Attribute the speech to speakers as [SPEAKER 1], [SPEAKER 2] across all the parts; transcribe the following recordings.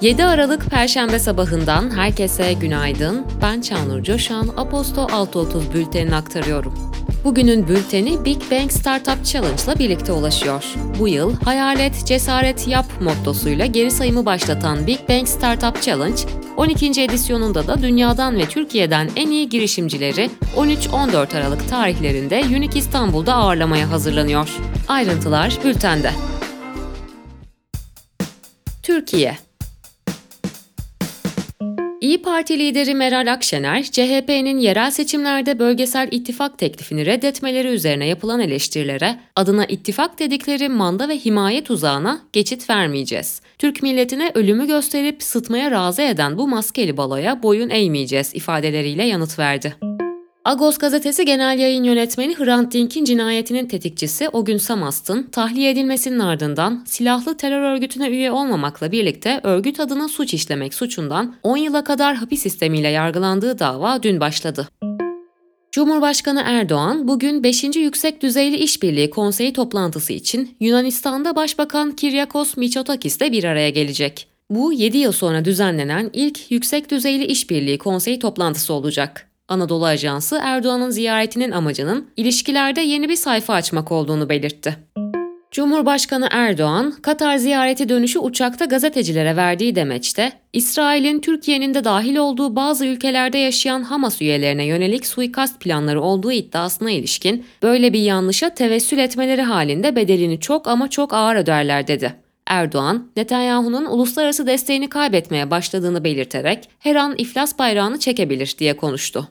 [SPEAKER 1] 7 Aralık Perşembe sabahından herkese günaydın. Ben Çağnur Coşan, Aposto 6.30 bültenini aktarıyorum. Bugünün bülteni Big Bang Startup Challenge ile birlikte ulaşıyor. Bu yıl hayalet, cesaret, yap mottosuyla geri sayımı başlatan Big Bang Startup Challenge, 12. edisyonunda da dünyadan ve Türkiye'den en iyi girişimcileri 13-14 Aralık tarihlerinde Unique İstanbul'da ağırlamaya hazırlanıyor. Ayrıntılar bültende. Türkiye İyi Parti lideri Meral Akşener, CHP'nin yerel seçimlerde bölgesel ittifak teklifini reddetmeleri üzerine yapılan eleştirilere adına ittifak dedikleri manda ve himaye tuzağına geçit vermeyeceğiz. Türk milletine ölümü gösterip sıtmaya razı eden bu maskeli baloya boyun eğmeyeceğiz ifadeleriyle yanıt verdi. Agos gazetesi genel yayın yönetmeni Hrant Dink'in cinayetinin tetikçisi Ogün Samast'ın tahliye edilmesinin ardından silahlı terör örgütüne üye olmamakla birlikte örgüt adına suç işlemek suçundan 10 yıla kadar hapis sistemiyle yargılandığı dava dün başladı. Cumhurbaşkanı Erdoğan bugün 5. Yüksek Düzeyli İşbirliği Konseyi toplantısı için Yunanistan'da Başbakan Kiryakos Mitsotakis ile bir araya gelecek. Bu 7 yıl sonra düzenlenen ilk Yüksek Düzeyli İşbirliği Konseyi toplantısı olacak. Anadolu Ajansı Erdoğan'ın ziyaretinin amacının ilişkilerde yeni bir sayfa açmak olduğunu belirtti. Cumhurbaşkanı Erdoğan, Katar ziyareti dönüşü uçakta gazetecilere verdiği demeçte, İsrail'in Türkiye'nin de dahil olduğu bazı ülkelerde yaşayan Hamas üyelerine yönelik suikast planları olduğu iddiasına ilişkin böyle bir yanlışa tevessül etmeleri halinde bedelini çok ama çok ağır öderler dedi. Erdoğan, Netanyahu'nun uluslararası desteğini kaybetmeye başladığını belirterek her an iflas bayrağını çekebilir diye konuştu.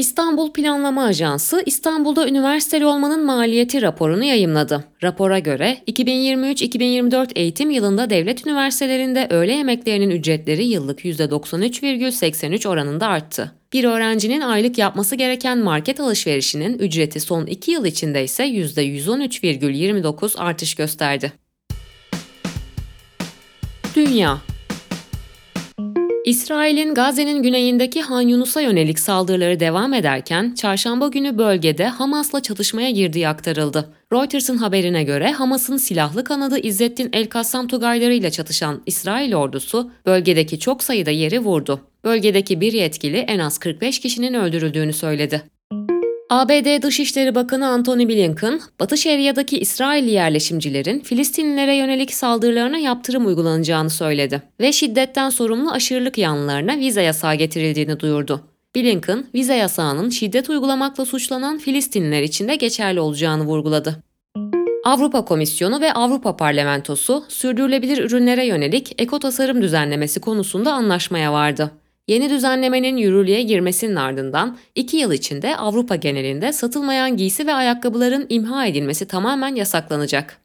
[SPEAKER 1] İstanbul Planlama Ajansı İstanbul'da üniversiteli olmanın maliyeti raporunu yayımladı. Rapora göre 2023-2024 eğitim yılında devlet üniversitelerinde öğle yemeklerinin ücretleri yıllık %93,83 oranında arttı. Bir öğrencinin aylık yapması gereken market alışverişinin ücreti son 2 yıl içinde ise %113,29 artış gösterdi. Dünya İsrail'in Gazze'nin güneyindeki Han Yunus'a yönelik saldırıları devam ederken çarşamba günü bölgede Hamas'la çatışmaya girdiği aktarıldı. Reuters'ın haberine göre Hamas'ın silahlı kanadı İzzettin El-Kassam Tugayları çatışan İsrail ordusu bölgedeki çok sayıda yeri vurdu. Bölgedeki bir yetkili en az 45 kişinin öldürüldüğünü söyledi. ABD Dışişleri Bakanı Antony Blinken, Batı Şeria'daki İsrailli yerleşimcilerin Filistinlilere yönelik saldırılarına yaptırım uygulanacağını söyledi ve şiddetten sorumlu aşırılık yanlılarına vize yasağı getirildiğini duyurdu. Blinken, vize yasağının şiddet uygulamakla suçlanan Filistinliler için de geçerli olacağını vurguladı. Avrupa Komisyonu ve Avrupa Parlamentosu sürdürülebilir ürünlere yönelik eko tasarım düzenlemesi konusunda anlaşmaya vardı. Yeni düzenlemenin yürürlüğe girmesinin ardından 2 yıl içinde Avrupa genelinde satılmayan giysi ve ayakkabıların imha edilmesi tamamen yasaklanacak.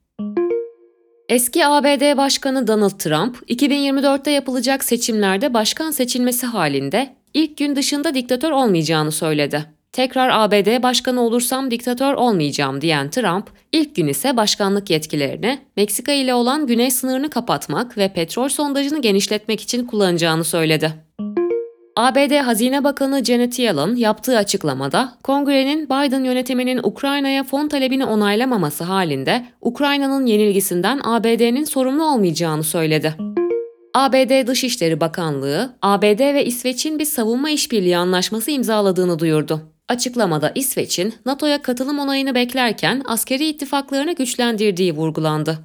[SPEAKER 1] Eski ABD Başkanı Donald Trump, 2024'te yapılacak seçimlerde başkan seçilmesi halinde ilk gün dışında diktatör olmayacağını söyledi. Tekrar ABD başkanı olursam diktatör olmayacağım diyen Trump, ilk gün ise başkanlık yetkilerini Meksika ile olan güney sınırını kapatmak ve petrol sondajını genişletmek için kullanacağını söyledi. ABD Hazine Bakanı Janet Yellen yaptığı açıklamada, Kongre'nin Biden yönetiminin Ukrayna'ya fon talebini onaylamaması halinde Ukrayna'nın yenilgisinden ABD'nin sorumlu olmayacağını söyledi. ABD Dışişleri Bakanlığı, ABD ve İsveç'in bir savunma işbirliği anlaşması imzaladığını duyurdu. Açıklamada İsveç'in NATO'ya katılım onayını beklerken askeri ittifaklarını güçlendirdiği vurgulandı.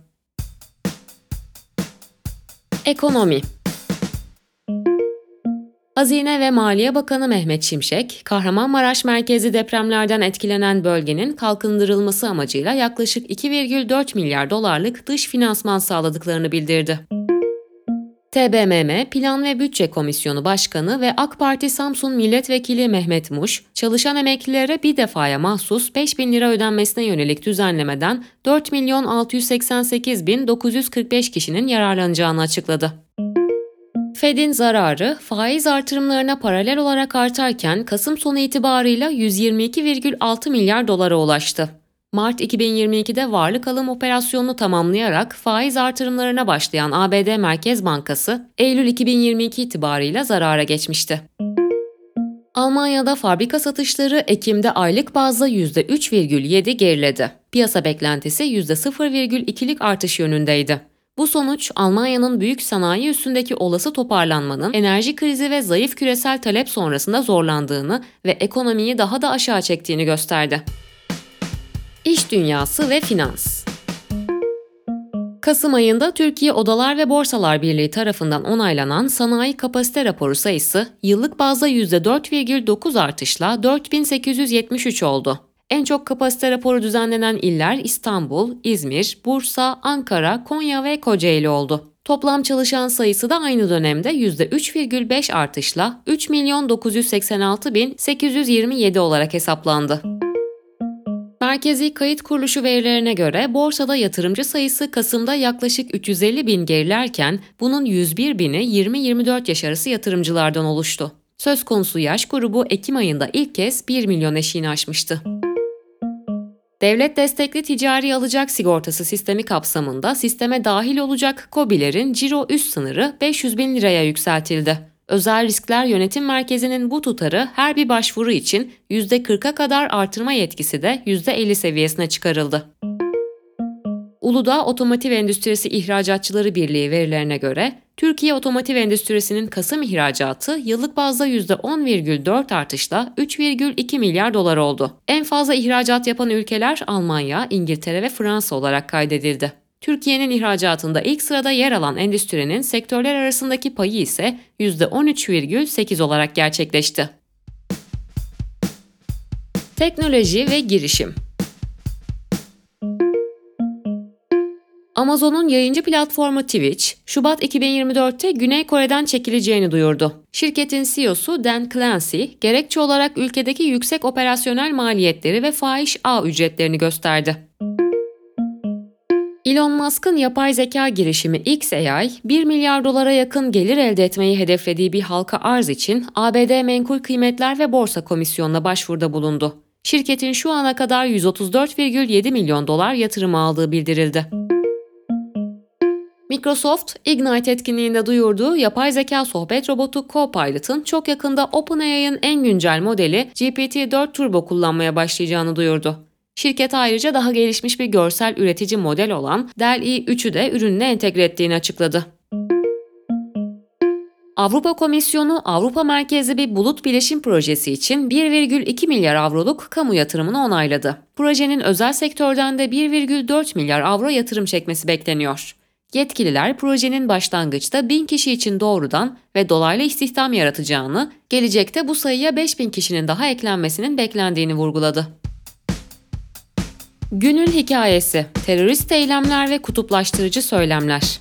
[SPEAKER 1] Ekonomi Hazine ve Maliye Bakanı Mehmet Şimşek, Kahramanmaraş merkezi depremlerden etkilenen bölgenin kalkındırılması amacıyla yaklaşık 2,4 milyar dolarlık dış finansman sağladıklarını bildirdi. TBMM Plan ve Bütçe Komisyonu Başkanı ve AK Parti Samsun Milletvekili Mehmet Muş, çalışan emeklilere bir defaya mahsus 5 bin lira ödenmesine yönelik düzenlemeden 4 milyon 688 bin 945 kişinin yararlanacağını açıkladı. Fed'in zararı faiz artırımlarına paralel olarak artarken Kasım sonu itibarıyla 122,6 milyar dolara ulaştı. Mart 2022'de varlık alım operasyonunu tamamlayarak faiz artırımlarına başlayan ABD Merkez Bankası, Eylül 2022 itibarıyla zarara geçmişti. Almanya'da fabrika satışları Ekim'de aylık bazda %3,7 geriledi. Piyasa beklentisi %0,2'lik artış yönündeydi. Bu sonuç Almanya'nın büyük sanayi üstündeki olası toparlanmanın enerji krizi ve zayıf küresel talep sonrasında zorlandığını ve ekonomiyi daha da aşağı çektiğini gösterdi. İş dünyası ve finans Kasım ayında Türkiye Odalar ve Borsalar Birliği tarafından onaylanan sanayi kapasite raporu sayısı yıllık bazda %4,9 artışla 4873 oldu. En çok kapasite raporu düzenlenen iller İstanbul, İzmir, Bursa, Ankara, Konya ve Kocaeli oldu. Toplam çalışan sayısı da aynı dönemde %3,5 artışla 3 milyon 986 bin 827 olarak hesaplandı. Merkezi Kayıt Kuruluşu verilerine göre borsada yatırımcı sayısı Kasım'da yaklaşık 350 bin gerilerken bunun 101 bini 20-24 yaş arası yatırımcılardan oluştu. Söz konusu yaş grubu Ekim ayında ilk kez 1 milyon eşiğini aşmıştı. Devlet destekli ticari alacak sigortası sistemi kapsamında sisteme dahil olacak KOBİ'lerin ciro üst sınırı 500 bin liraya yükseltildi. Özel Riskler Yönetim Merkezi'nin bu tutarı her bir başvuru için %40'a kadar artırma yetkisi de %50 seviyesine çıkarıldı. Uludağ Otomotiv Endüstrisi İhracatçıları Birliği verilerine göre Türkiye otomotiv endüstrisinin Kasım ihracatı yıllık bazda %10,4 artışla 3,2 milyar dolar oldu. En fazla ihracat yapan ülkeler Almanya, İngiltere ve Fransa olarak kaydedildi. Türkiye'nin ihracatında ilk sırada yer alan endüstrinin sektörler arasındaki payı ise %13,8 olarak gerçekleşti. Teknoloji ve girişim Amazon'un yayıncı platformu Twitch, Şubat 2024'te Güney Kore'den çekileceğini duyurdu. Şirketin CEO'su Dan Clancy, gerekçe olarak ülkedeki yüksek operasyonel maliyetleri ve fahiş ağ ücretlerini gösterdi. Elon Musk'ın yapay zeka girişimi XAI, 1 milyar dolara yakın gelir elde etmeyi hedeflediği bir halka arz için ABD Menkul Kıymetler ve Borsa Komisyonu'na başvuruda bulundu. Şirketin şu ana kadar 134,7 milyon dolar yatırım aldığı bildirildi. Microsoft, Ignite etkinliğinde duyurduğu yapay zeka sohbet robotu Copilot'ın çok yakında OpenAI'ın en güncel modeli GPT-4 Turbo kullanmaya başlayacağını duyurdu. Şirket ayrıca daha gelişmiş bir görsel üretici model olan DALL-E 3'ü de ürününe entegre ettiğini açıkladı. Avrupa Komisyonu Avrupa merkezli bir bulut bilişim projesi için 1,2 milyar avroluk kamu yatırımını onayladı. Projenin özel sektörden de 1,4 milyar avro yatırım çekmesi bekleniyor. Yetkililer projenin başlangıçta 1000 kişi için doğrudan ve dolaylı istihdam yaratacağını, gelecekte bu sayıya 5000 kişinin daha eklenmesinin beklendiğini vurguladı. Günün hikayesi, terörist eylemler ve kutuplaştırıcı söylemler.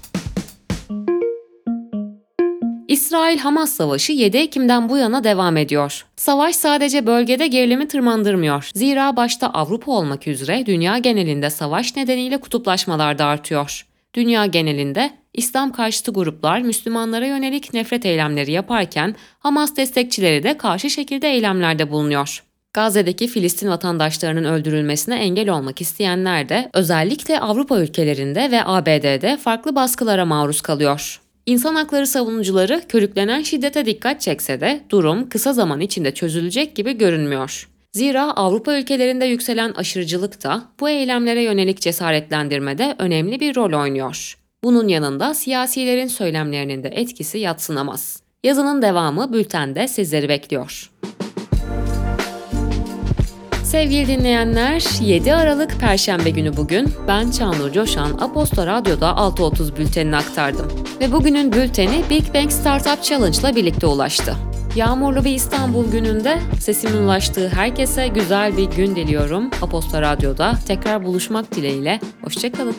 [SPEAKER 1] İsrail-Hamas savaşı 7 Ekim'den bu yana devam ediyor. Savaş sadece bölgede gerilimi tırmandırmıyor. Zira başta Avrupa olmak üzere dünya genelinde savaş nedeniyle kutuplaşmalar da artıyor. Dünya genelinde İslam karşıtı gruplar Müslümanlara yönelik nefret eylemleri yaparken Hamas destekçileri de karşı şekilde eylemlerde bulunuyor. Gazze'deki Filistin vatandaşlarının öldürülmesine engel olmak isteyenler de özellikle Avrupa ülkelerinde ve ABD'de farklı baskılara maruz kalıyor. İnsan hakları savunucuları körüklenen şiddete dikkat çekse de durum kısa zaman içinde çözülecek gibi görünmüyor. Zira Avrupa ülkelerinde yükselen aşırıcılık da bu eylemlere yönelik cesaretlendirmede önemli bir rol oynuyor. Bunun yanında siyasilerin söylemlerinin de etkisi yatsınamaz. Yazının devamı bültende sizleri bekliyor. Sevgili dinleyenler, 7 Aralık Perşembe günü bugün ben Çağnur Coşan Aposto Radyo'da 6.30 bültenini aktardım. Ve bugünün bülteni Big Bang Startup Challenge ile birlikte ulaştı. Yağmurlu bir İstanbul gününde sesimin ulaştığı herkese güzel bir gün diliyorum. Aposto Radyo'da tekrar buluşmak dileğiyle. Hoşçakalın.